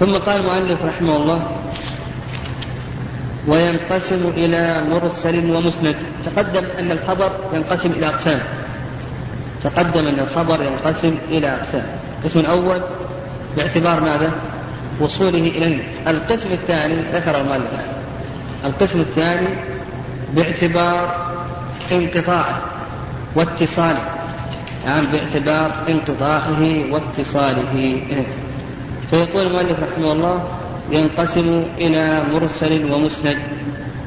ثم قال المؤلف رحمه الله وينقسم إلى مرسل ومسند. تقدم أن الخبر ينقسم إلى أقسام. تقدم أن الخبر ينقسم إلى أقسام. القسم الأول باعتبار ماذا؟ وصوله إلى القسم الثاني ذكر المؤلف القسم الثاني باعتبار انقطاعه واتصاله. يعني باعتبار انقطاعه واتصاله فيقول المؤلف رحمه الله ينقسم إلى مرسل ومسند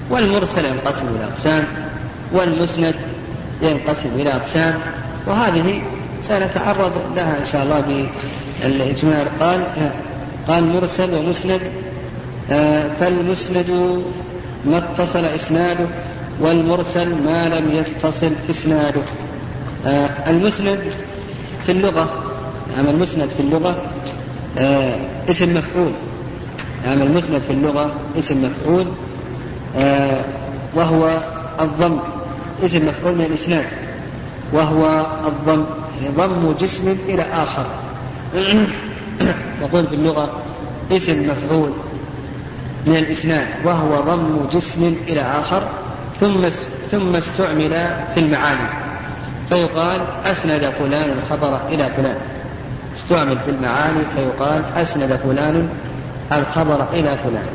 والمرسل ينقسم إلى أقسام والمسند ينقسم إلى أقسام وهذه سنتعرض لها إن شاء الله بالإجمال قال قال مرسل ومسند فالمسند ما اتصل إسناده والمرسل ما لم يتصل إسناده. المسند في اللغة يعني المسند في اللغة اسم مفعول. يعني المسند في اللغة اسم مفعول. وهو الضم. اسم مفعول من الإسناد. وهو الضم. يعني ضم جسم إلى آخر. يقول في اللغة اسم مفعول من الإسناد. وهو ضم جسم إلى آخر. ثم ثم استعمل في المعاني. فيقال أسند فلان الخبر إلى فلان. استعمل في المعاني فيقال أسند فلان الخبر إلى فلان.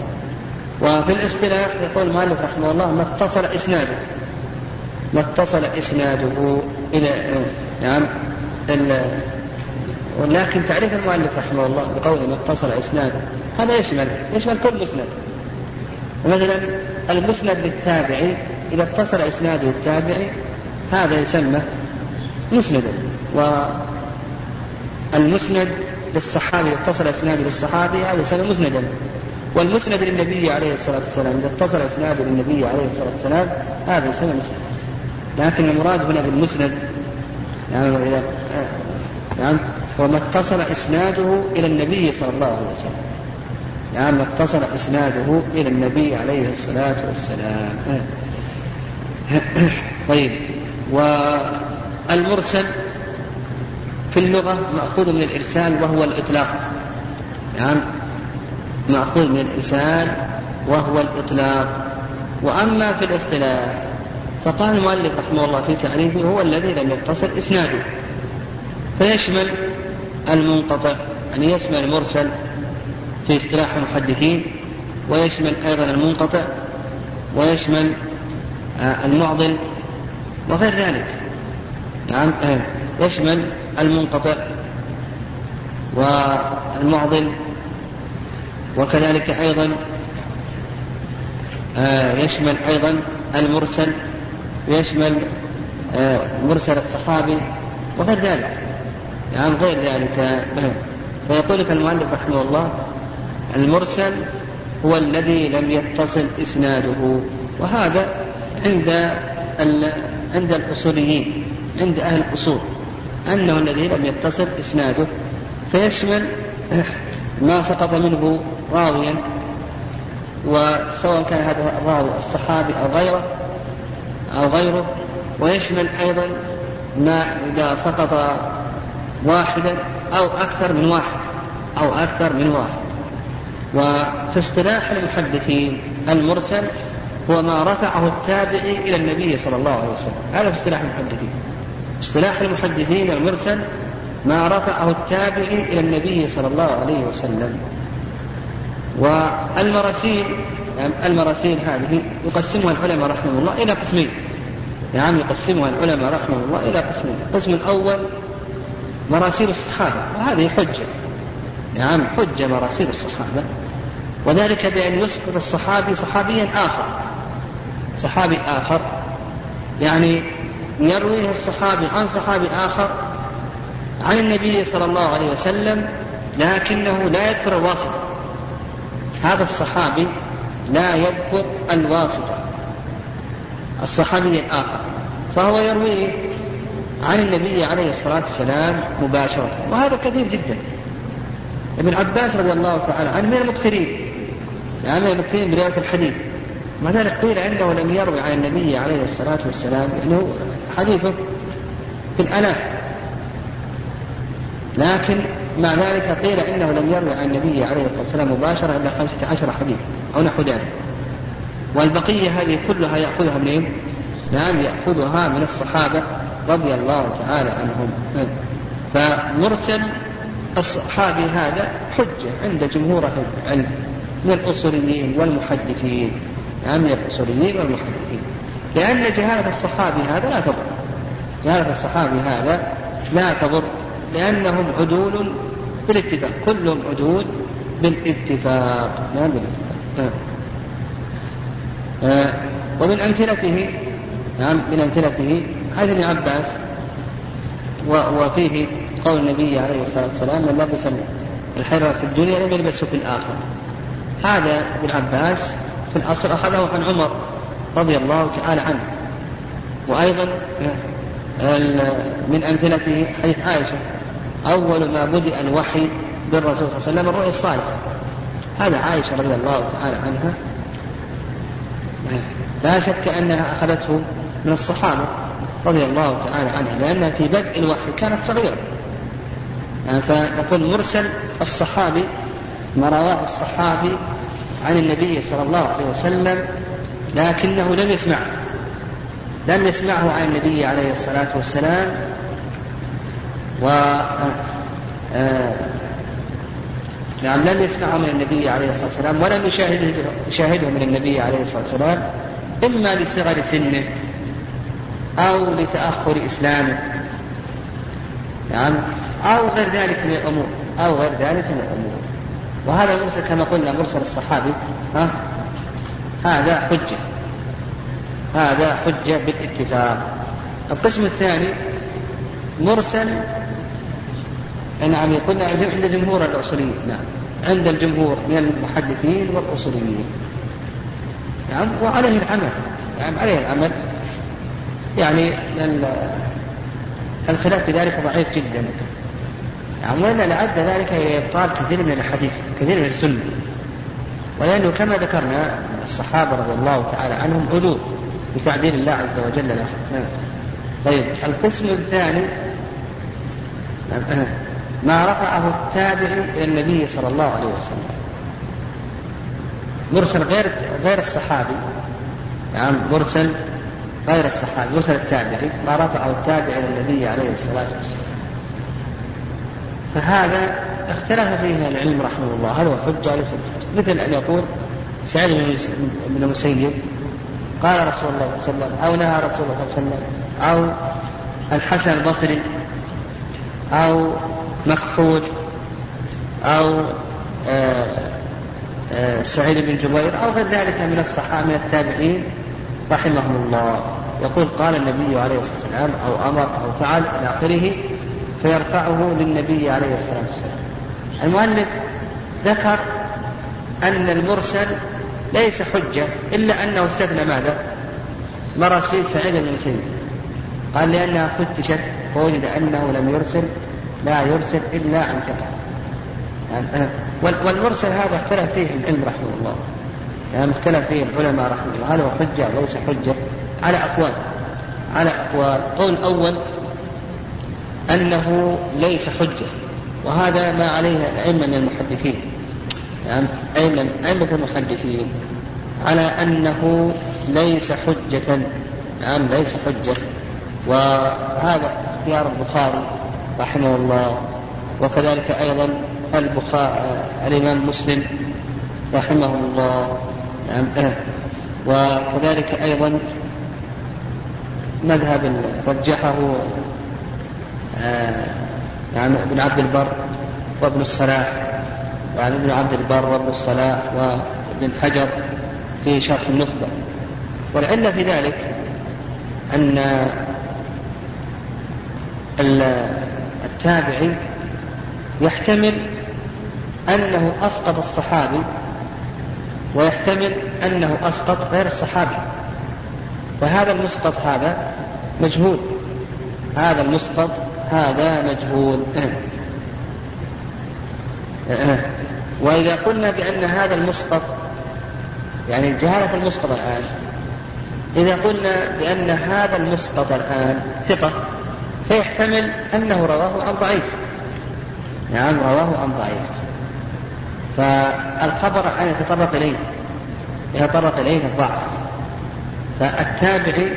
وفي الاصطلاح يقول المؤلف رحمه الله ما اتصل إسناده. ما اتصل إسناده إلى نعم ولكن تعريف المؤلف رحمه الله بقوله ما اتصل إسناده هذا يشمل يشمل كل مسند. مثلا المسند للتابعي إذا اتصل إسناده التابعي هذا يسمى مسندا والمسند للصحابي إذا اتصل إسناده للصحابي هذا يسمى مسندا. والمسند للنبي عليه الصلاة والسلام إذا اتصل إسناده للنبي عليه الصلاة والسلام هذا يسمى مسند. لكن المراد هنا بالمسند يعني إذا يعني وما اتصل إسناده إلى النبي صلى الله عليه وسلم. يعني ما اتصل إسناده إلى النبي عليه الصلاة والسلام. طيب. والمرسل في اللغة مأخوذ من الإرسال وهو الإطلاق. يعني مأخوذ من الإرسال وهو الإطلاق. وأما في الاصطلاح فقال المؤلف رحمه الله في تعريفه هو الذي لم يتصل إسناده. فيشمل المنقطع يعني يشمل المرسل في اصطلاح المحدثين ويشمل أيضا المنقطع ويشمل المعضل وغير ذلك. نعم. يشمل المنقطع والمعضل وكذلك أيضا يشمل أيضا المرسل ويشمل مرسل الصحابي وغير ذلك يعني غير ذلك. فيقول لك المؤلف رحمه الله المرسل هو الذي لم يتصل إسناده وهذا عند عند الأصوليين عند أهل الأصول. أنه الذي لم يتصل إسناده فيشمل ما سقط منه راويا وسواء كان هذا الراوي الصحابي أو غيره أو غيره ويشمل أيضا ما إذا سقط واحدا أو أكثر من واحد أو أكثر من واحد. وفي اصطلاح المحدثين المرسل هو ما رفعه التابعي إلى النبي صلى الله عليه وسلم. هذا في اصطلاح المحدثين. اصطلاح المحدثين المرسل ما رفعه التابعي إلى النبي صلى الله عليه وسلم. والمراسيل يعني المراسيل هذه يقسمها العلماء رحمه الله إلى قسمين. نعم يقسمها العلماء رحمه الله إلى قسمين. القسم الأول مراسيل الصحابة وهذه حجة. نعم حجة مراسيل الصحابة. وذلك بأن يسقط الصحابي صحابيا آخر. صحابي آخر. يعني يرويه الصحابي عن صحابي آخر عن النبي صلى الله عليه وسلم لكنه لا يذكر الواسطة. هذا الصحابي لا يذكر الواسطة. الصحابي الآخر. فهو يرويه عن النبي عليه الصلاة والسلام مباشرة. وهذا كثير جدا. ابن عباس رضي الله تعالى عنه من المكثرين. يعني من المكثرين برواية الحديث. مع ذلك قيل أنه لم يروي عن النبي عليه الصلاة والسلام إنه حديثه في الآلاف لكن مع ذلك قيل إنه لم يروي عن النبي عليه الصلاة والسلام مباشرة إلا خمسة عشر حديث أو نحو ذلك. والبقية هذه كلها يأخذها منين؟ نعم يأخذها من الصحابة رضي الله تعالى عنهم. فمرسل الصحابي هذا حجة عند جمهور العلم من الأصوليين والمحدثين. نعم من الأصوليين والمحدثين. لأن جهالة الصحابي هذا لا تضر. جهالة الصحابي هذا لا تضر. لأنهم عدول بالاتفاق. كلهم عدول بالاتفاق. نعم بالاتفاق. آه. آه. ومن أمثلته نعم من أمثلته حديث ابن عباس وفيه قول النبي عليه الصلاة والسلام من لبس الحرة في الدنيا لم يلبسه في الآخرة. هذا ابن عباس في الأصل أخذه عن عمر رضي الله تعالى عنه. وأيضا من أمثلته حديث عائشة أول ما بدأ الوحي بالرسول صلى الله عليه وسلم الرؤيا الصالحة. هذا عائشة رضي الله تعالى عنها. لا شك أنها أخذته من الصحابة رضي الله تعالى عنها لأنها في بدء الوحي كانت صغيرة. يعني فنقول مرسل الصحابي ما رواه الصحابي عن النبي صلى الله عليه وسلم لكنه لم يسمعه لم يسمعه عن النبي عليه الصلاة والسلام. و آه، نعم لم يسمعه من النبي عليه الصلاة والسلام ولم يشاهده, يشاهده من النبي عليه الصلاة والسلام إما لصغر سنه أو لتأخر إسلامه. نعم أو غير ذلك من الأمور أو غير ذلك من الأمور. وهذا المرسل كما قلنا مرسل الصحابي ها؟ هذا حجة. هذا حجة بالاتفاق. القسم الثاني مرسل نعم قلنا عند جمهور الأصوليين نعم. عند الجمهور من المحدثين والأصوليين. نعم وعليه العمل. نعم عليه العمل. يعني الخلاف في ذلك ضعيف جدا. نعم وإلا لعد ذلك إلى إبطال كثير من الحديث كثير من السنة ولأنه كما ذكرنا الصحابة رضي الله تعالى عنهم علو بتعديل الله عز وجل له نعم. طيب القسم الثاني نعم. ما رفعه التابعي إلى النبي صلى الله عليه وسلم مرسل غير غير الصحابي نعم مرسل غير الصحابي مرسل التابعي ما رفعه التابعي إلى النبي عليه الصلاة والسلام فهذا اختلف فيه العلم رحمه الله. هل هو حجة ليس بحجة؟ مثل أن يقول سعيد بن المسيب قال رسول الله صلى الله عليه وسلم أو نهى رسول الله صلى الله عليه وسلم أو الحسن البصري أو مكحول أو آه، آه، سعيد بن جبير أو غير ذلك من الصحابة من التابعين رحمهم الله. يقول قال النبي عليه الصلاة والسلام أو أمر أو فعل إلى آخره فيرفعه للنبي عليه الصلاة والسلام. المؤلف ذكر أن المرسل ليس حجة إلا أنه استثنى ماذا؟ مراسيل سعيد بن المسيب قال لأنها فتشت فوجد أنه لم يرسل لا يرسل إلا عن ثقة والمرسل هذا اختلف فيه العلم رحمه الله. يعني اختلف فيه العلماء رحمه الله. هل هو حجة أو ليس حجة؟ على أقوال. على أقوال. قول أول أنه ليس حجة. وهذا ما عليه الأئمة من المحدثين. يعني أئمة أئمة المحدثين على أنه ليس حجة. نعم ليس حجة. وهذا اختيار البخاري رحمه الله. وكذلك أيضا البخاري الإمام مسلم رحمه الله. نعم. وكذلك أيضا مذهب رجحه يعني ابن عبد البر وابن الصلاح يعني ابن عبد البر وابن الصلاح وابن حجر في شرح النخبة. والعلة في ذلك أن التابعي يحتمل أنه أسقط الصحابي ويحتمل أنه أسقط غير الصحابي. فهذا المسقط هذا مجهول. هذا المسقط هذا مجهول. وإذا قلنا بأن هذا المسقط يعني جهالة المسقط الآن إذا قلنا بأن هذا المسقط الآن ثقة فيحتمل أنه رواه عن ضعيف. نعم رواه عن ضعيف. فالخبر أن يتطرق إليه يتطرق إليه الضعف. فالتابعي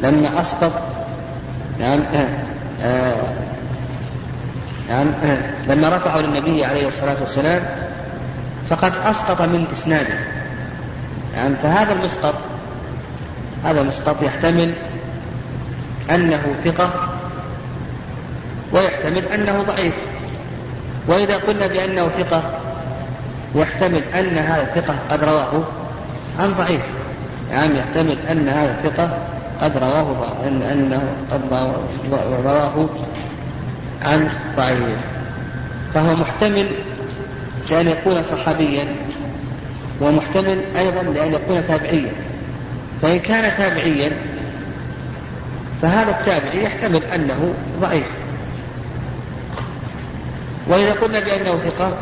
لما أسقط نعم. آه. آه. نعم. آه. لما رفعه للنبي عليه الصلاة والسلام فقد أسقط من إسناده. يعني فهذا المسقط هذا المسقط يحتمل أنه ثقة ويحتمل أنه ضعيف. وإذا قلنا بأنه ثقة يحتمل أن هذا الثقة قد رواه عن ضعيف. يعني يحتمل أن هذا الثقة قد رواه أن أنه قد رواه عن ضعيف. فهو محتمل لأن يكون صحابيا ومحتمل أيضا لأن يكون تابعيا. فإن كان تابعيا فهذا التابعي يحتمل أنه ضعيف. وإذا قلنا بأنه ثقة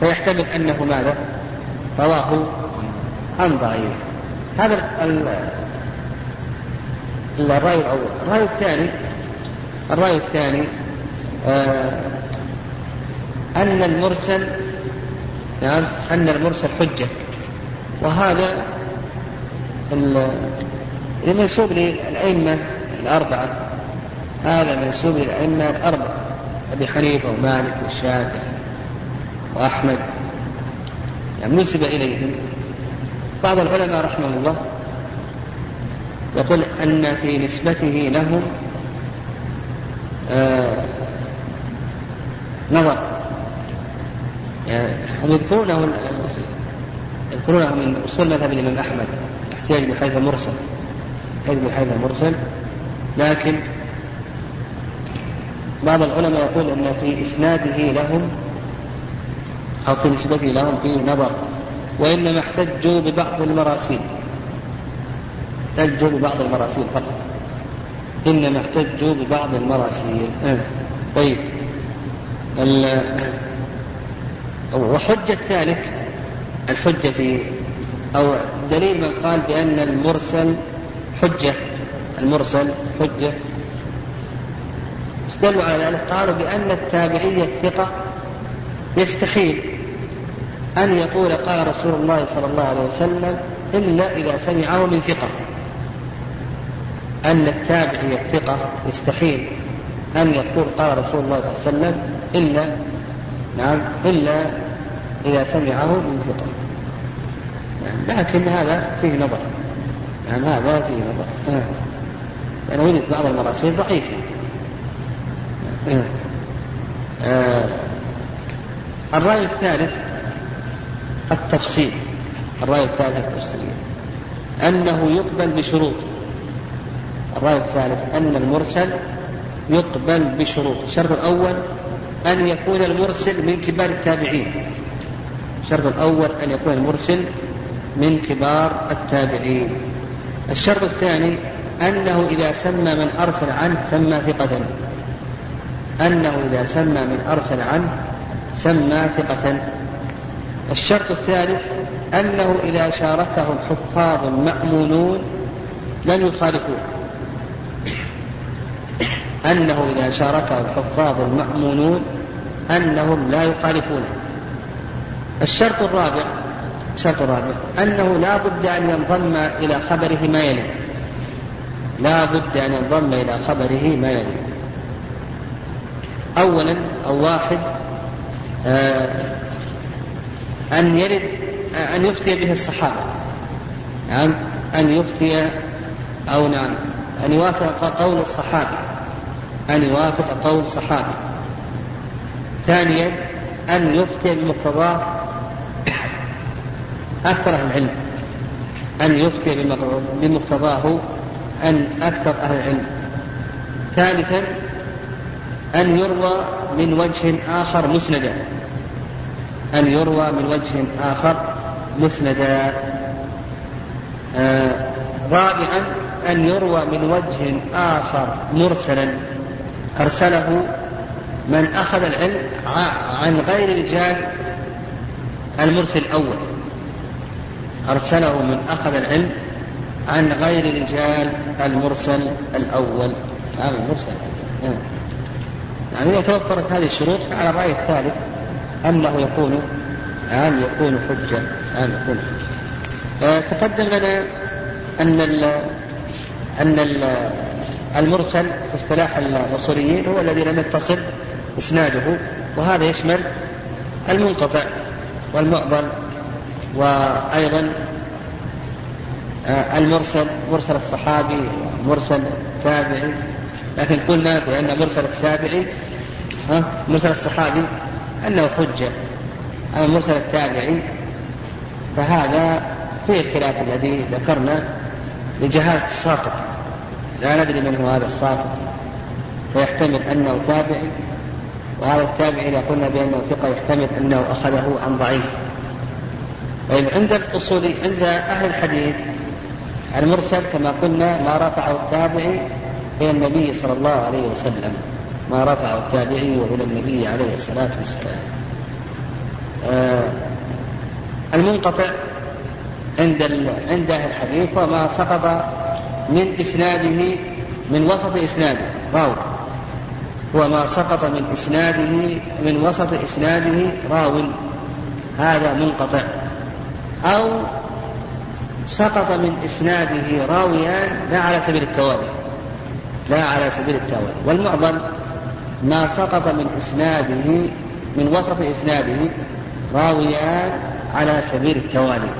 فيحتمل أنه ماذا؟ رواه عن ضعيف. هذا الرأي الأول. الرأي الثاني الرأي الثاني آه أن المرسل نعم أن المرسل حجة. وهذا المنسوب للأئمة الأربعة هذا منسوب للأئمة الأربعة. أبي حنيفة ومالك والشافعي وأحمد. يعني نسب إليهم. بعض العلماء رحمه الله يقول أن في نسبته لهم آه نظر. يعني هم يذكرونه يذكرونه من أصول مذهب الإمام أحمد احتياج بحيث المرسل احتياج بحيث المرسل لكن بعض العلماء يقول أن في إسناده لهم أو في نسبته لهم فيه نظر وإنما احتجوا ببعض المراسيل. احتجوا ببعض المراسيل فقط. إنما احتجوا ببعض المراسيل. آه. طيب. وحجة ذلك الحجة في أو دليل من قال بأن المرسل حجة. المرسل حجة. استدلوا على ذلك؟ قالوا بأن التابعية الثقة يستحيل أن يقول قال رسول الله صلى الله عليه وسلم إلا إذا سمعه من ثقة. أن التابعية الثقة يستحيل أن يقول قال رسول الله صلى الله عليه وسلم إلا نعم إلا إذا سمعه من ثقة يعني لكن هذا فيه نظر يعني هذا فيه نظر آه. يعني وجد بعض المراسيل ضعيفة آه. آه. الرأي الثالث التفصيل الرأي الثالث التفصيل أنه يقبل بشروط الرأي الثالث أن المرسل يقبل بشروط. الشرط الأول أن يكون المرسل من كبار التابعين. الشرط الأول أن يكون المرسل من كبار التابعين. الشرط الثاني أنه إذا سمى من أرسل عنه سمى ثقة. أنه إذا سمى من أرسل عنه سمى ثقة. الشرط الثالث أنه إذا شاركه الحفاظ المأمونون لم يخالفوه. أنه إذا شاركه الحفاظ المأمونون أنهم لا يخالفونه. الشرط الرابع الشرط الرابع أنه لا بد أن ينضم إلى خبره ما يلي. لا بد أن ينضم إلى خبره ما يلي. أولا أو واحد آه أن يرد آه أن يفتي به الصحابة. نعم أن يفتي أو نعم أن يوافق قول الصحابي أن يوافق قول الصحابي ثانيا أن يفتي بمقتضاه أكثر أهل العلم. أن يفتي بمقتضاه أن أكثر أهل العلم. ثالثا أن يروى من وجه آخر مسندا. أن يروى من وجه آخر مسندا. آه رابعا أن يروى من وجه آخر مرسلا. أرسله من أخذ العلم عن غير رجال المرسل الأول. أرسله من أخذ العلم عن غير رجال المرسل الأول. هذا المرسل الأول. يعني إذا توفرت هذه الشروط على الرأي الثالث أنه يكون أن يكون حجة أن يكون حجة. آه، تقدم لنا أن ال أن ال المرسل في اصطلاح الأصوليين هو الذي لم يتصل إسناده وهذا يشمل المنقطع والمعضل وأيضا آه، المرسل مرسل الصحابي مرسل التابعي لكن قلنا بأن مرسل التابعي ها مرسل الصحابي أنه حجة. أما مرسل التابعي فهذا فيه الخلاف الذي ذكرنا لجهالة الساقط. لا ندري من هو هذا الساقط فيحتمل أنه تابعي وهذا التابعي إذا قلنا بأنه ثقة يحتمل أنه أخذه عن ضعيف. طيب عند الأصولي عند أهل الحديث المرسل كما قلنا ما رفعه التابعي إلى النبي صلى الله عليه وسلم. ما رفعه التابعي إلى النبي عليه الصلاة والسلام. آه المنقطع عند عند أهل الحديث وما سقط من إسناده من وسط إسناده. راو. هو ما سقط من إسناده من وسط إسناده راو. هذا منقطع. أو سقط من إسناده راويان لا على سبيل التوالي. لا على سبيل التوالي. والمعظم ما سقط من إسناده من وسط إسناده راويان على سبيل التوالي.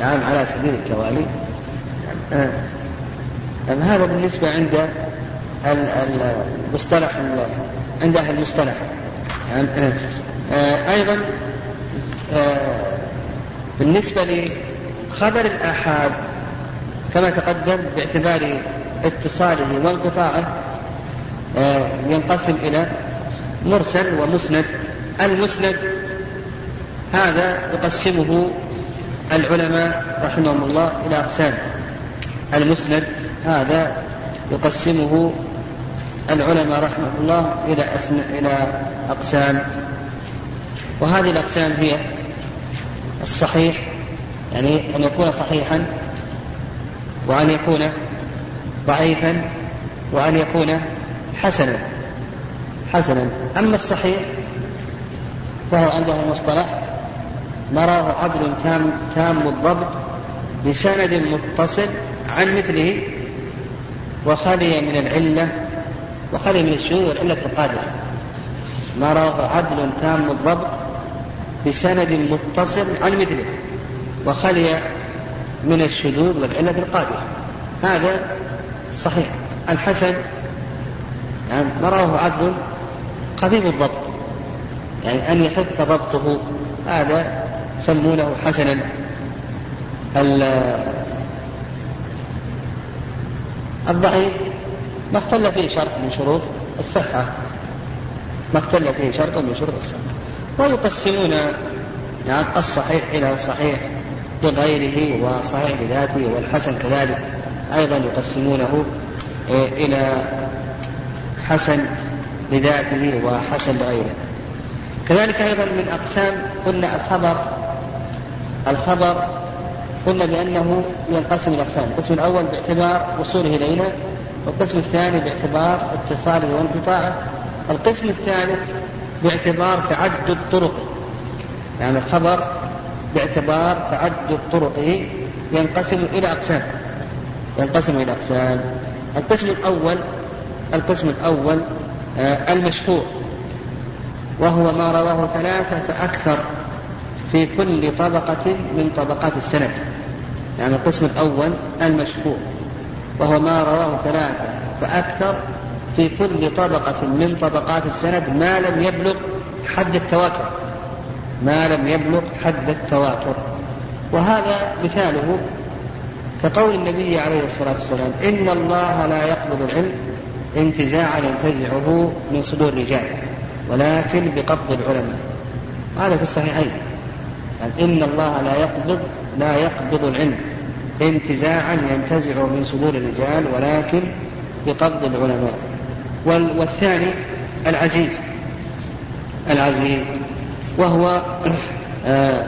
نعم على سبيل التوالي. آه. نعم هذا بالنسبة عند المصطلح عند أهل المصطلح نعم آه. آه. أيضا بالنسبة لخبر الآحاد كما تقدم باعتبار اتصاله وانقطاعه ينقسم إلى مرسل ومسند المسند هذا يقسمه العلماء رحمهم الله إلى أقسام المسند هذا يقسمه العلماء رحمه الله إلى. إلى أقسام وهذه الأقسام هي الصحيح يعني أن يكون صحيحا وأن يكون ضعيفا وأن يكون حسنا حسنا أما الصحيح فهو عنده المصطلح نراه عدل تام تام الضبط بسند متصل عن مثله وخلي من العلة وخلي من الشذوذ والعلة القادرة نراه عدل تام الضبط بسند متصل عن مثله وخلي من الشذوذ والعلة القادرة. هذا صحيح. الحسن يعني نراه عدل خفيف الضبط يعني أن يخف ضبطه هذا يسمونه حسنا. الضعيف ما اختل فيه شرط من شروط الصحة. ما اختل فيه شرط من شروط الصحة. ويقسمون يعني الصحيح إلى صحيح لغيره وصحيح لذاته والحسن كذلك. أيضا يقسمونه إلى حسن لذاته وحسن لغيره. كذلك أيضا من أقسام قلنا الخبر الخبر قلنا بأنه ينقسم إلى أقسام القسم الأول باعتبار وصوله إلينا والقسم الثاني باعتبار اتصاله وانقطاعه. القسم الثالث باعتبار تعدد طرقه يعني الخبر باعتبار تعدد طرقه ينقسم إلى أقسام. ينقسم إلى أقسام. القسم الأول القسم الأول آه المشهور وهو ما رواه ثلاثة فأكثر. في كل طبقة من طبقات السند. يعني القسم الأول المشهور وهو ما رواه ثلاثة فأكثر في كل طبقة من طبقات السند ما لم يبلغ حد التواتر. ما لم يبلغ حد التواتر. وهذا مثاله كقول النبي عليه الصلاة والسلام إن الله لا يقبض العلم انتزاعا ينتزعه من صدور الرجال ولكن بقبض العلماء. هذا في الصحيحين. يعني إن الله لا يقبض لا يقبض العلم انتزاعا ينتزع من صدور الرجال ولكن بقبض العلماء. والثاني العزيز. العزيز. وهو آه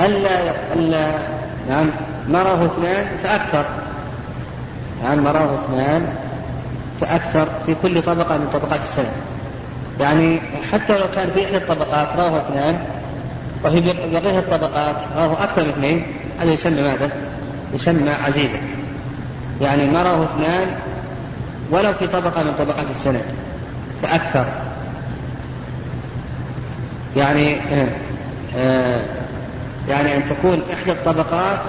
ألا ألا نعم مراه اثنان فأكثر. نعم مراه اثنان فأكثر في كل طبقة من طبقات السنة يعني حتى لو كان في إحدى الطبقات رواه اثنان وفي بقية الطبقات. رواه أكثر من اثنين. هذا يسمى ماذا؟ يسمى عزيزا يعني ما رواه اثنان ولو في طبقة من طبقات السند. فأكثر. يعني آه آه يعني أن تكون إحدى الطبقات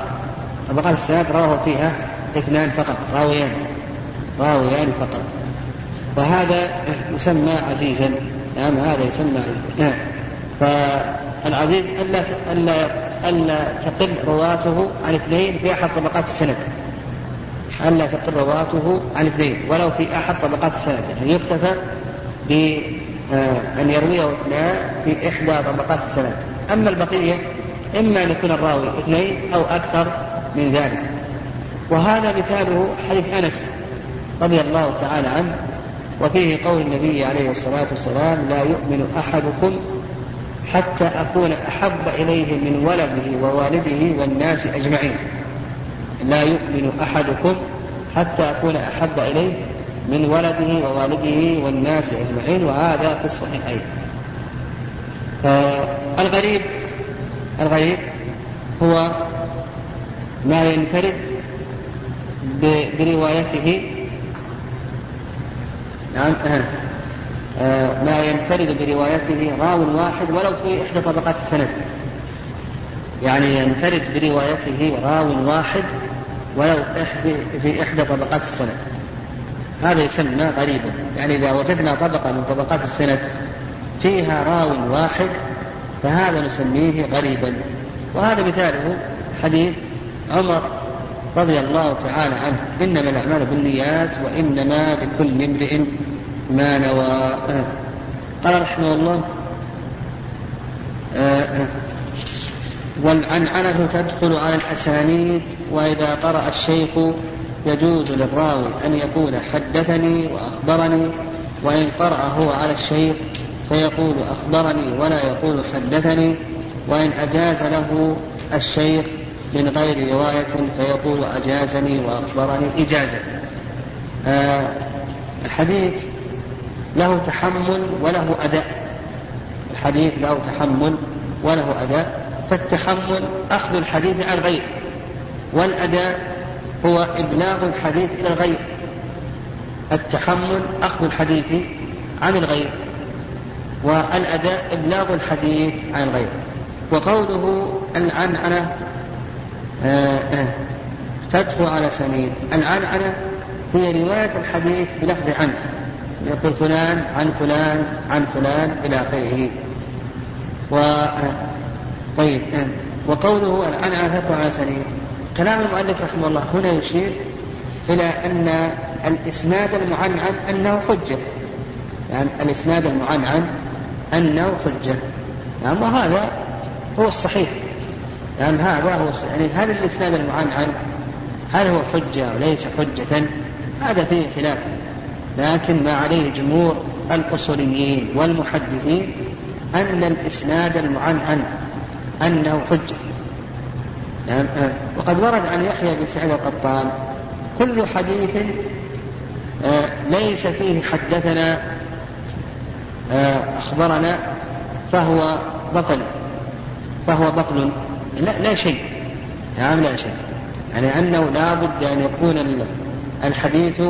طبقات السند رواه فيها اثنان فقط. راويان. راويان فقط. وهذا يسمى عزيزا. نعم هذا يسمى عزيزا. نعم. فالعزيز ألا ألا ألا تقل رواته عن اثنين في أحد طبقات السند. ألا تقل رواته عن اثنين ولو في أحد طبقات السند. يعني يكتفى بأن يرويه اثنان في إحدى طبقات السند. أما البقية إما أن يكون الراوي اثنين أو أكثر من ذلك. وهذا مثاله حديث أنس رضي الله تعالى عنه وفيه قول النبي عليه الصلاة والسلام لا يؤمن أحدكم حتى أكون أحب إليه من ولده ووالده والناس أجمعين. لا يؤمن أحدكم حتى أكون أحب إليه من ولده ووالده والناس أجمعين وهذا في الصحيحين. آه الغريب الغريب هو ما ينفرد بروايته. نعم ما ينفرد بروايته راو واحد ولو في إحدى طبقات السند. يعني ينفرد بروايته راو واحد ولو في إحدى طبقات السند. هذا يسمى غريبا. يعني إذا وجدنا طبقة من طبقات السند فيها راو واحد فهذا نسميه غريبا. وهذا مثاله حديث عمر رضي الله تعالى عنه. إنما الأعمال بالنيات وإنما لكل امرئ ما نوى. قال رحمه الله والعنعنة تدخل على الأسانيد وإذا قرأ الشيخ يجوز للراوي أن يقول حدثني وأخبرني وإن قرأ هو على الشيخ فيقول أخبرني ولا يقول حدثني وإن أجاز له الشيخ من غير رواية فيقول أجازني وأخبرني إجازة. آه الحديث له تحمل وله أداء. الحديث له تحمل وله أداء. فالتحمل أخذ الحديث عن غير والأداء هو إبلاغ الحديث إلى الغير التحمل أخذ الحديث عن الغير والأداء إبلاغ الحديث عن الغير وقوله العنعنة آه آه تدخل على سنين العنعنة هي رواية الحديث بلفظ عنه. يقول فلان عن فلان عن فلان إلى آخره. و آه، طيب وقوله العنعنة تدخل على سنين كلام المؤلف رحمه الله هنا يشير إلى أن الإسناد المعنعن أنه حجة. يعني الإسناد المعنعن أنه حجة. يعني وهذا هو الصحيح. يعني هذا هو الصحيح. يعني هل الإسناد المعنعن هل هو حجة أو ليس حجة؟ هذا فيه خلاف. لكن ما عليه جمهور الأصوليين والمحدثين أن الإسناد المعنعن أنه حجة. يعني وقد ورد عن يحيى بن سعيد القطان كل حديث آه، ليس فيه حدثنا آه، أخبرنا فهو بطل فهو بطل. لا, لا شيء. نعم لا شيء. يعني أنه لا بد أن يكون الحديث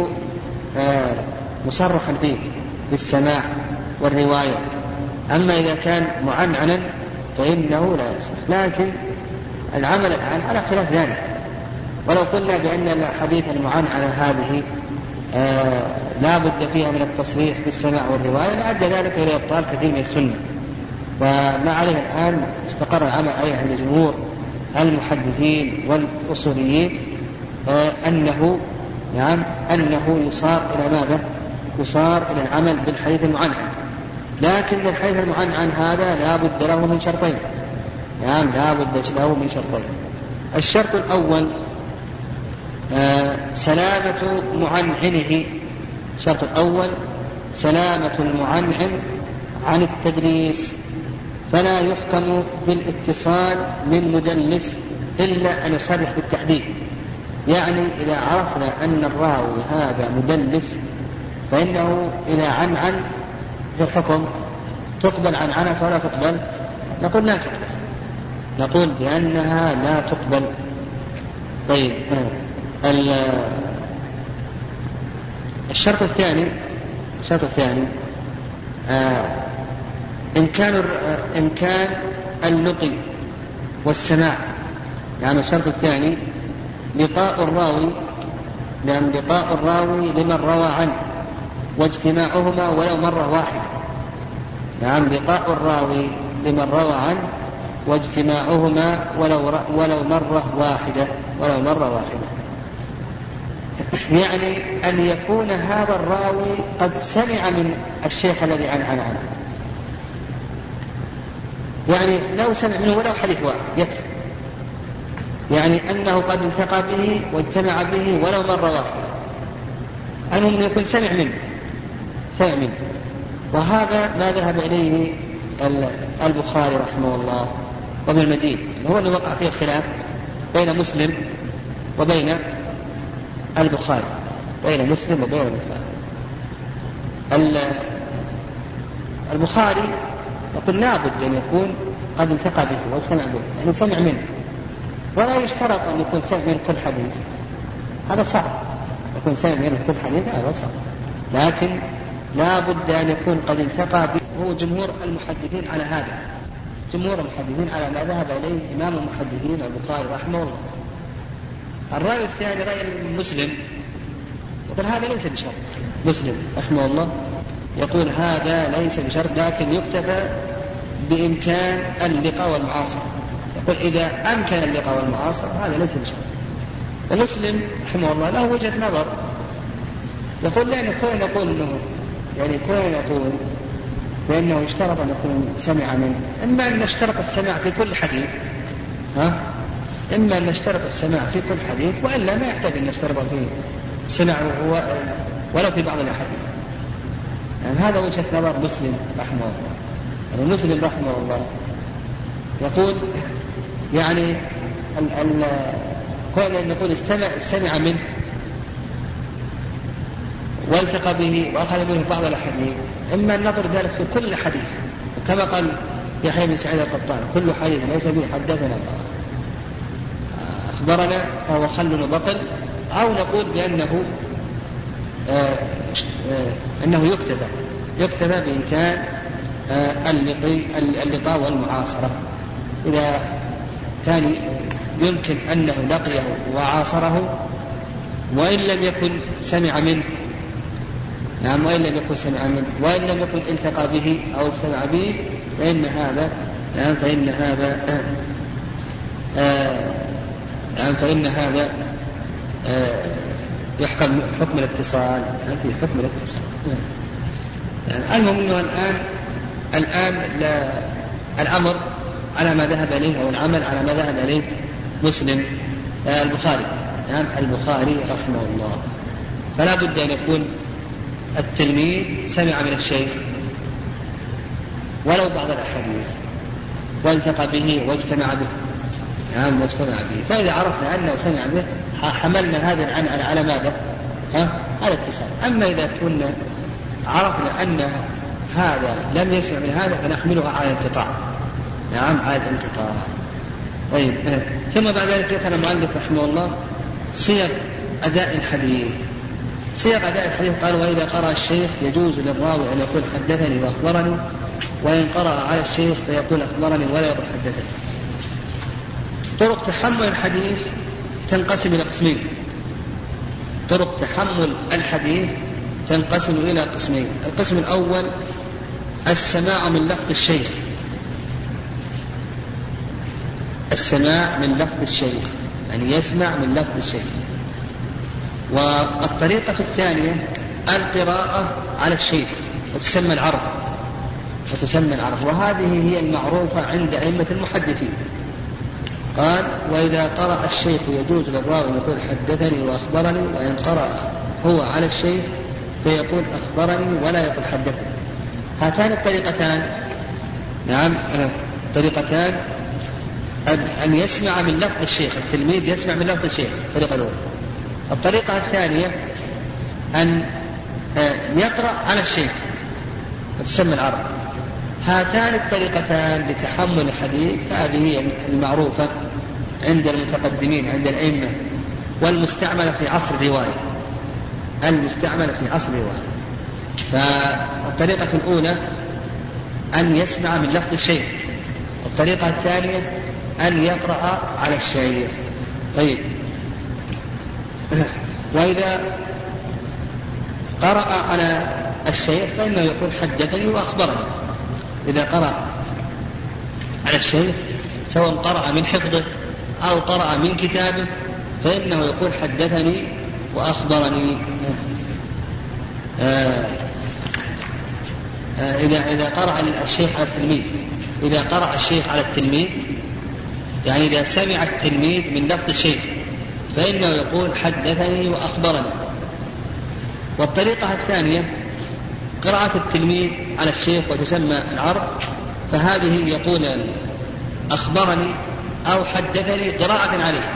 مصرحا فيه بالسماع والرواية. أما إذا كان معنعنا فإنه لا يصح. لكن العمل الآن على خلاف ذلك. ولو قلنا بأن الحديث المعنعنة هذه آه لا بد فيها من التصريح بالسماع والرواية لأدى ذلك إلى إبطال كثير من السنة. فما عليه الآن استقر العمل عليه عند جمهور المحدثين والأصوليين آه أنه نعم أنه يصار إلى ماذا؟ يصار إلى العمل بالحديث المعنعن. لكن الحديث المعنعن هذا لا بد له من شرطين. نعم لا بد له من شرطين. الشرط الأول آه سلامة معنعنه. الشرط الأول سلامة المعنعن عن التدليس. فلا يحكم بالاتصال من مدلس إلا أن يصرح بالتحديد. يعني إذا عرفنا أن الراوي هذا مدلس فإنه إذا عنعن في الحكم. تقبل عن عنك ولا تقبل؟ نقول لا تقبل. نقول بأنها لا تقبل. طيب الشرط الثاني الشرط الثاني آه إمكان إمكان اللقي والسماع. يعني الشرط الثاني لقاء الراوي نعم لقاء الراوي لمن روى عنه. واجتماعهما ولو مرة واحدة. نعم لقاء الراوي لمن روى عنه واجتماعهما ولو ولو مرة واحدة ولو مرة واحدة. يعني أن يكون هذا الراوي قد سمع من الشيخ الذي عن عن عنه. يعني لو سمع منه ولو حديث واحد يكفي. يعني أنه قد التقى به واجتمع به ولو مرة واحدة. المهم يكون سمع منه. سمع منه وهذا ما ذهب إليه البخاري رحمه الله وابن المدين. هو اللي وقع فيه الخلاف بين مسلم وبين البخاري. بين مسلم وبين البخاري. البخاري يقول لابد أن يكون قد التقى به وسمع به يعني سمع منه. ولا يشترط أن يكون سمع من كل حديث. هذا صعب. يكون سمع من كل حديث هذا صعب. لكن لا بد أن يكون قد التقى به. هو جمهور المحدثين على هذا. جمهور المحدثين على ما ذهب إليه إمام المحدثين البخاري رحمه الله. الرأي الثاني رأي مسلم يقول هذا ليس بشرط. مسلم رحمه الله يقول هذا ليس بشرط لكن يكتفى بإمكان اللقاء والمعاصرة يقول إذا أمكن اللقاء والمعاصرة هذا ليس بشرط. ومسلم رحمه الله له وجهة نظر. يقول لأن كون نقول أنه يعني كون نقول بأنه اشترط أن يكون سمع منه إما أن نشترط السماع في كل حديث ها؟ إما أن نشترط السماع في كل حديث وإلا ما يحتاج أن نشترط في السماع ولا في بعض الأحاديث. يعني هذا وجهة نظر مسلم رحمه الله. يعني مسلم رحمه الله يقول يعني ال ال كون أن نقول استمع استمع منه والتقى به وأخذ منه بعض الأحاديث. إما النظر ذلك في كل حديث كما قال يحيى بن سعيد القطان كل حديث ليس به حدثنا. أخبرنا فهو خل وبطل أو نقول بأنه آه آه أنه يكتفى يكتفى بإمكان آه اللقاء والمعاصرة. إذا كان يمكن أنه لقيه وعاصره وإن لم يكن سمع منه نعم وإن لم يكن سمع منه وإن لم يكن التقى به أو استمع به فإن هذا نعم فإن هذا آه نعم فإن هذا آه يحكم حكم الاتصال. نعم في حكم الاتصال. نعم. المهم أنه الآن الآن لا الأمر على ما ذهب إليه أو العمل على ما ذهب إليه مسلم آه البخاري. نعم البخاري رحمه الله. فلا بد أن يكون التلميذ سمع من الشيخ ولو بعض الأحاديث والتقى به واجتمع به. نعم واجتمع به. فإذا عرفنا أنه سمع به حملنا هذا العنعنة على ماذا؟ ها؟ على اتصال. أما إذا كنا عرفنا أن هذا لم يسمع من هذا فنحملها على الانقطاع. نعم على الانقطاع. طيب ثم بعد ذلك ذكر المؤلف رحمه الله صيغ أداء الحديث. سياق أداء الحديث قال وإذا قرأ الشيخ يجوز للراوي أن يقول حدثني وأخبرني وإن قرأ على الشيخ فيقول أخبرني ولا يقول حدثني. طرق تحمل الحديث تنقسم إلى قسمين. طرق تحمل الحديث تنقسم إلى قسمين. القسم الأول السماع من لفظ الشيخ. السماع من لفظ الشيخ يعني يسمع من لفظ الشيخ. والطريقة الثانية القراءة على الشيخ وتسمى العرض وتسمى العرض وهذه هي المعروفة عند أئمة المحدثين. قال وإذا قرأ الشيخ يجوز للراوي يقول حدثني وأخبرني وإن قرأ هو على الشيخ فيقول أخبرني ولا يقول حدثني. هاتان الطريقتان. نعم طريقتان. أن يسمع من لفظ الشيخ التلميذ يسمع من لفظ الشيخ الطريقة الأولى. الطريقة الثانية أن آه، يقرأ على الشيخ وتسمى العرض هاتان الطريقتان لتحمل الحديث هذه هي المعروفة عند المتقدمين عند الأئمة والمستعملة في عصر الرواية. المستعملة في عصر الرواية. فالطريقة الأولى أن يسمع من لفظ الشيخ. الطريقة الثانية أن يقرأ على الشيخ. طيب. وإذا قرأ على الشيخ فإنه يقول حدثني وأخبرني. إذا قرأ على الشيخ سواء قرأ من حفظه أو قرأ من كتابه فإنه يقول حدثني وأخبرني. آه آه إذا إذا قرأ الشيخ على التلميذ إذا قرأ الشيخ على التلميذ يعني إذا سمع التلميذ من لفظ الشيخ فإنه يقول حدثني وأخبرني. والطريقة الثانية قراءة التلميذ على الشيخ وتسمى العرض فهذه يقول أخبرني أو حدثني قراءة عليه.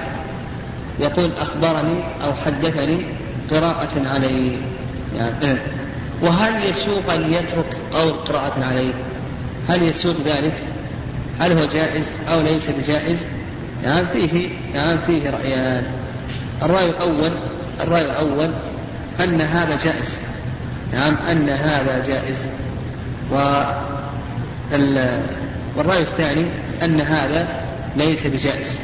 يقول أخبرني أو حدثني قراءة عليه. يعني وهل يسوق أن يترك قول قراءة عليه؟ هل يسوق ذلك؟ هل هو جائز أو ليس بجائز؟ يعني فيه يعني فيه رأيان. الرأي الأول الرأي الأول أن هذا جائز. نعم أن هذا جائز. و والرأي الثاني أن هذا ليس بجائز.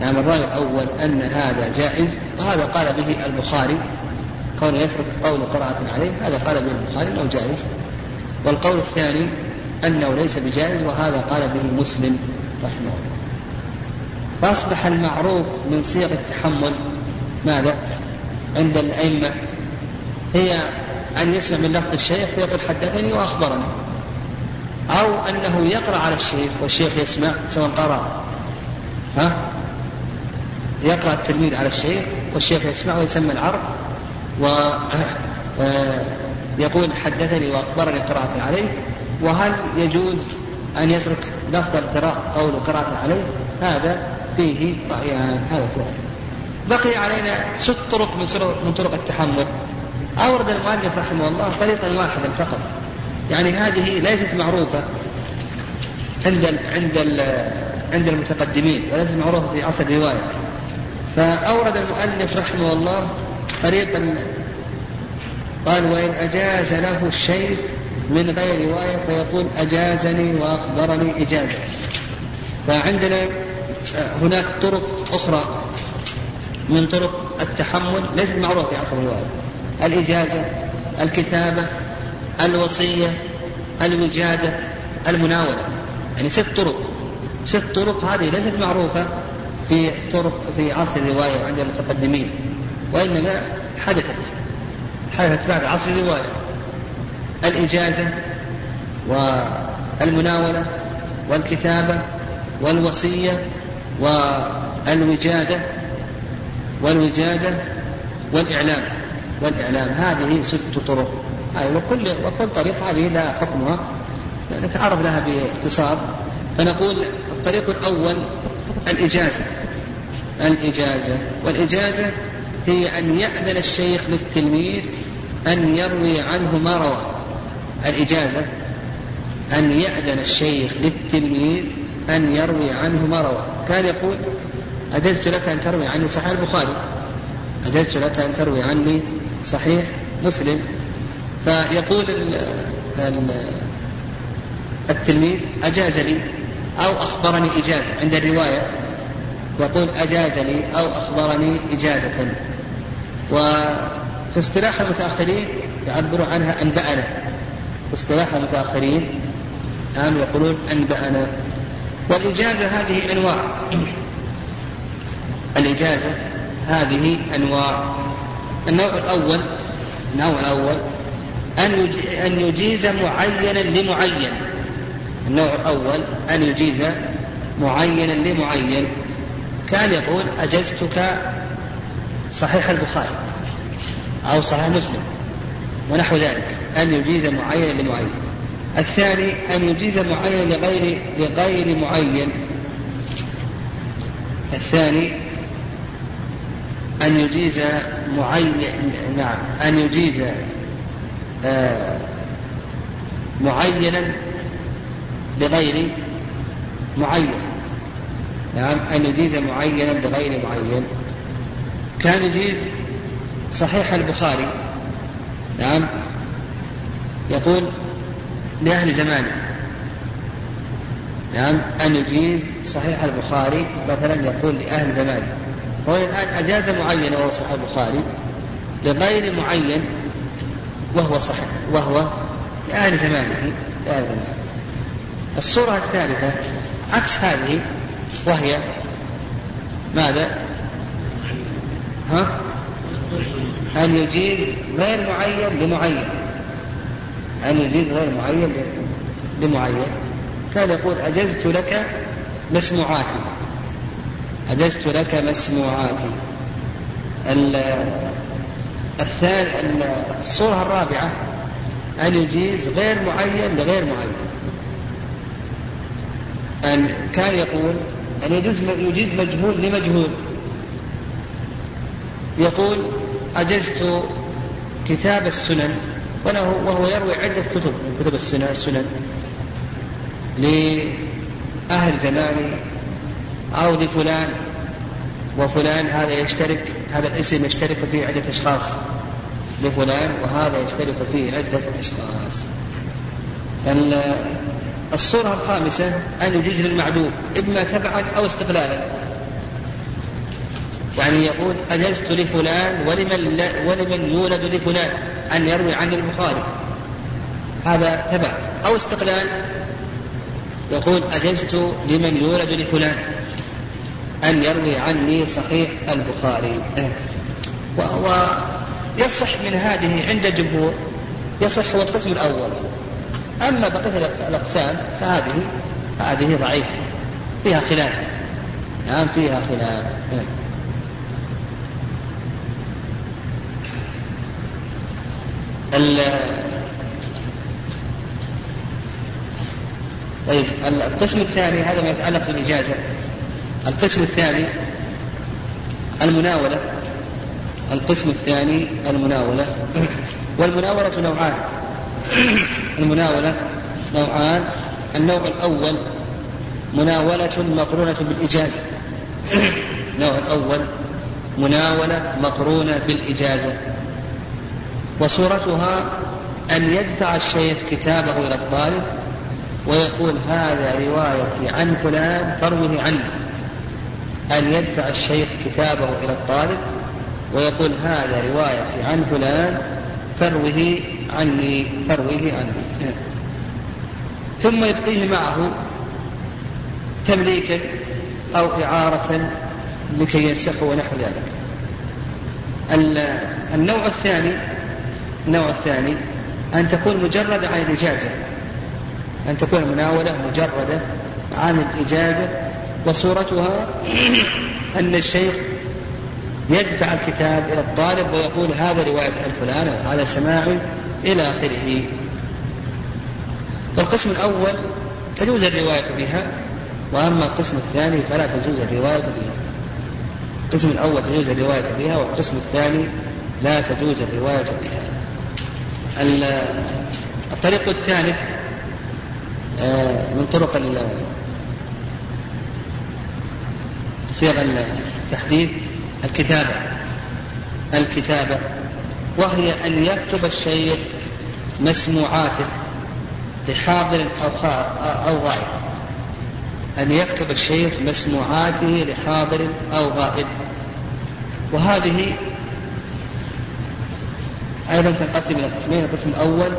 نعم الرأي الأول أن هذا جائز وهذا قال به البخاري. كونه يترك قول قراءة عليه هذا قال به البخاري أنه جائز. والقول الثاني أنه ليس بجائز وهذا قال به مسلم رحمه الله. فأصبح المعروف من صيغ التحمل. ماذا؟ عند الأئمة. هي أن يسمع من لفظ الشيخ فيقول حدثني وأخبرني. أو أنه يقرأ على الشيخ والشيخ يسمع سواء قرأ. ها؟ يقرأ التلميذ على الشيخ والشيخ يسمع ويسمى العرض ويقول آه، حدثني وأخبرني قراءة عليه. وهل يجوز أن يترك لفظ القراءة قول قراءة عليه؟ هذا فيه رأيان هذا رأيان بقي علينا ست طرق من من طرق التحمل. أورد المؤلف رحمه الله طريقا واحدا فقط. يعني هذه ليست معروفة عند ال عند ال عند المتقدمين وليست معروفة في عصر الرواية. فأورد المؤلف رحمه الله طريقا قال وإن أجاز له الشيء من غير رواية فيقول أجازني وأخبرني إجازة. فعندنا هناك طرق أخرى من طرق التحمل ليست معروفة في عصر الرواية الإجازة الكتابة الوصية الوجادة المناولة. يعني ست طرق. ست طرق هذه ليست معروفة في طرق في عصر الرواية وعند المتقدمين وإنما حدثت. حدثت بعد عصر الرواية. الإجازة والمناولة والكتابة والوصية والوجادة والوجادة والإعلام. والإعلام هذه ست طرق. وكل وكل طريق هذه لها حكمها. نتعرض لها باختصار. فنقول الطريق الأول الإجازة. الإجازة. والإجازة هي أن يأذن الشيخ للتلميذ أن يروي عنه ما روى. الإجازة أن يأذن الشيخ للتلميذ أن يروي عنه ما روى. كان يقول أجزت لك أن تروي عني صحيح البخاري. أجزت لك أن تروي عني صحيح مسلم. فيقول التلميذ أجاز لي أو أخبرني إجازة عند الرواية. يقول أجاز لي أو أخبرني إجازة. وفي اصطلاح المتأخرين يعبر عنها أنبأنا. في اصطلاح المتأخرين نعم يقولون أنبأنا. والإجازة هذه أنواع. الإجازة هذه أنواع. النوع الأول النوع الأول أن أن يجيز معينا لمعين. النوع الأول أن يجيز معينا لمعين. كان يقول أجزتك صحيح البخاري أو صحيح مسلم ونحو ذلك. أن يجيز معينا لمعين. الثاني أن يجيز معين لغير لغير معين. الثاني أن يجيز معين نعم أن يجيز آه معينا لغير معين. نعم أن يجيز معينا لغير معين. كان يجيز صحيح البخاري. نعم يقول لأهل زمانه نعم أن يجيز صحيح البخاري مثلا يقول لأهل زمانه هو الآن أجاز معينا وهو صحيح البخاري لغير معين وهو صحيح وهو لأهل زمانه لأهل زمانه الصورة الثالثة عكس هذه وهي ماذا؟ ها؟ أن يجيز غير معين لمعين أن يجيز غير معين لمعين. كان يقول أجزت لك مسموعاتي. أجزت لك مسموعاتي. الثاني الصورة الرابعة أن يجيز غير معين لغير معين. أن كان يقول أن يجوز يجيز مجهول لمجهول. يقول أجزت كتاب السنن. وله وهو يروي عدة كتب من كتب السنن السنن. لأهل زمانه أو لفلان وفلان هذا يشترك هذا الاسم يشترك فيه عدة أشخاص. لفلان وهذا يشترك فيه عدة أشخاص. الصورة الخامسة أن يجيز للمعدوم إما تبعا أو استقلالا. يعني يقول أجزت لفلان ولمن, ولمن يولد لفلان؟ أن يروي عن البخاري هذا تبع. أو استقلال. يقول أجزت لمن يولد لفلان؟ أن يروي عني صحيح البخاري. ويصح من هذه عند الجمهور يصح هو القسم الأول. أما بقية الأقسام فهذه هذه ضعيفة. فيها خلاف. نعم فيها خلاف. طيب القسم الثاني هذا ما يتعلق بالإجازة. القسم الثاني المناولة. القسم الثاني المناولة. والمناولة نوعان. المناولة نوعان. النوع الأول مناولة مقرونة بالإجازة. النوع الأول مناولة مقرونة بالإجازة. وصورتها أن يدفع الشيخ كتابه إلى الطالب ويقول هذا روايتي عن فلان فروه عني. أن يدفع الشيخ كتابه إلى الطالب ويقول هذا روايتي عن فلان فروه عني فروه عني. ثم يبقيه معه تمليكا أو إعارة لكي ينسخه ونحو ذلك. النوع الثاني النوع الثاني أن تكون مجردة عن الإجازة. أن تكون المناولة مجردة عن الإجازة وصورتها أن الشيخ يدفع الكتاب إلى الطالب ويقول هذا رواية الفلان أو هذا سماعي إلى آخره. والقسم الأول تجوز الرواية بها وأما القسم الثاني فلا تجوز الرواية بها. القسم الأول تجوز الرواية بها والقسم الثاني لا تجوز الرواية بها. الطريق الثالث آه، من طرق صيغ التحديث الكتابة. الكتابة. وهي أن يكتب الشيخ مسموعاته لحاضر أو أو غائب. أن يكتب الشيخ مسموعاته لحاضر أو غائب. وهذه أيضا تنقسم إلى قسمين القسم الأول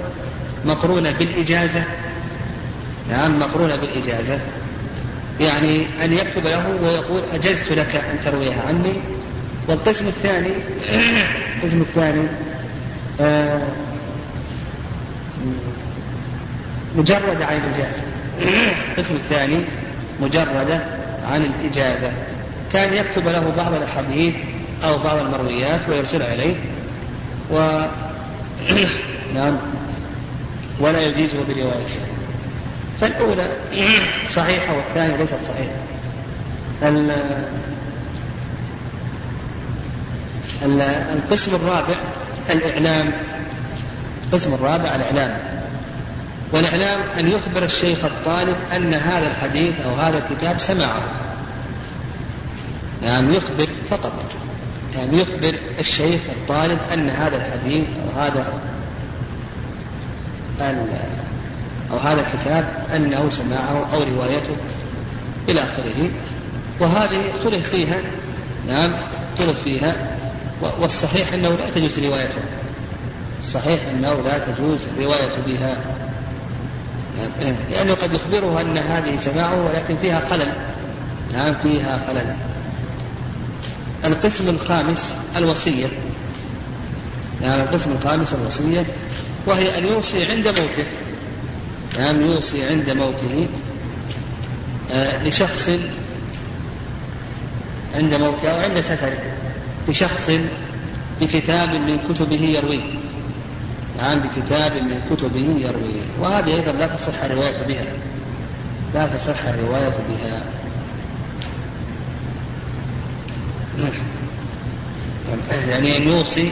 مقرونة بالإجازة. نعم مقرونة بالإجازة. يعني أن يكتب له ويقول أجزت لك أن ترويها عني. والقسم الثاني القسم الثاني آه مجردة عن الإجازة. القسم الثاني مجردة عن الإجازة. كان يكتب له بعض الأحاديث أو بعض المرويات ويرسلها إليه و نعم. ولا يجيزه برواية. فالأولى صحيحة والثانية ليست صحيحة. القسم الرابع الإعلام. القسم الرابع الإعلام. والإعلام أن يخبر الشيخ الطالب أن هذا الحديث أو هذا الكتاب سمعه نعم يخبر فقط. نعم يخبر الشيخ الطالب أن هذا الحديث أو هذا أو هذا الكتاب أنه سماعه أو روايته إلى آخره. وهذه اختلف فيها نعم اختلف فيها. والصحيح أنه لا تجوز روايته. صحيح أنه لا تجوز الرواية بها. لأنه قد يخبره أن هذه سماعه ولكن فيها خلل. نعم فيها خلل. القسم الخامس الوصية. نعم القسم الخامس الوصية وهي أن يوصي عند موته. نعم يوصي عند موته آه لشخص عند موته أو عند سفره لشخص بكتاب من كتبه يرويه. نعم بكتاب من كتبه يرويه. وهذه أيضا لا تصح الرواية بها. لا تصح الرواية بها. يعني أن يوصي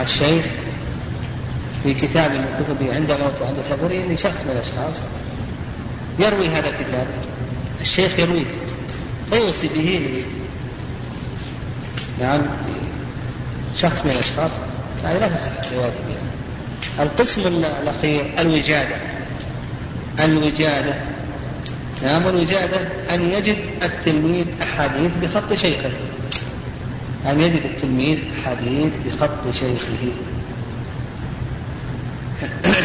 الشيخ في كتاب من كتبه عند موته عند سفره لشخص من الأشخاص يروي هذا الكتاب الشيخ يرويه فيوصي به نعم شخص من الأشخاص هذه لا تصح الرواية بها القسم الأخير الوجادة الوجادة نعم الوجادة أن يجد التلميذ أحاديث بخط شيخه. أن يجد التلميذ أحاديث بخط شيخه.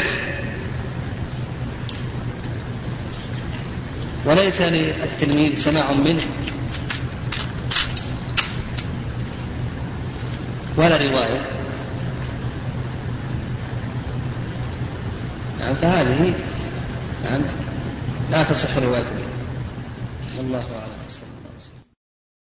وليس للتلميذ سماع منه ولا رواية. نعم فهذه نعم. لا تصح الرواية والله أعلم.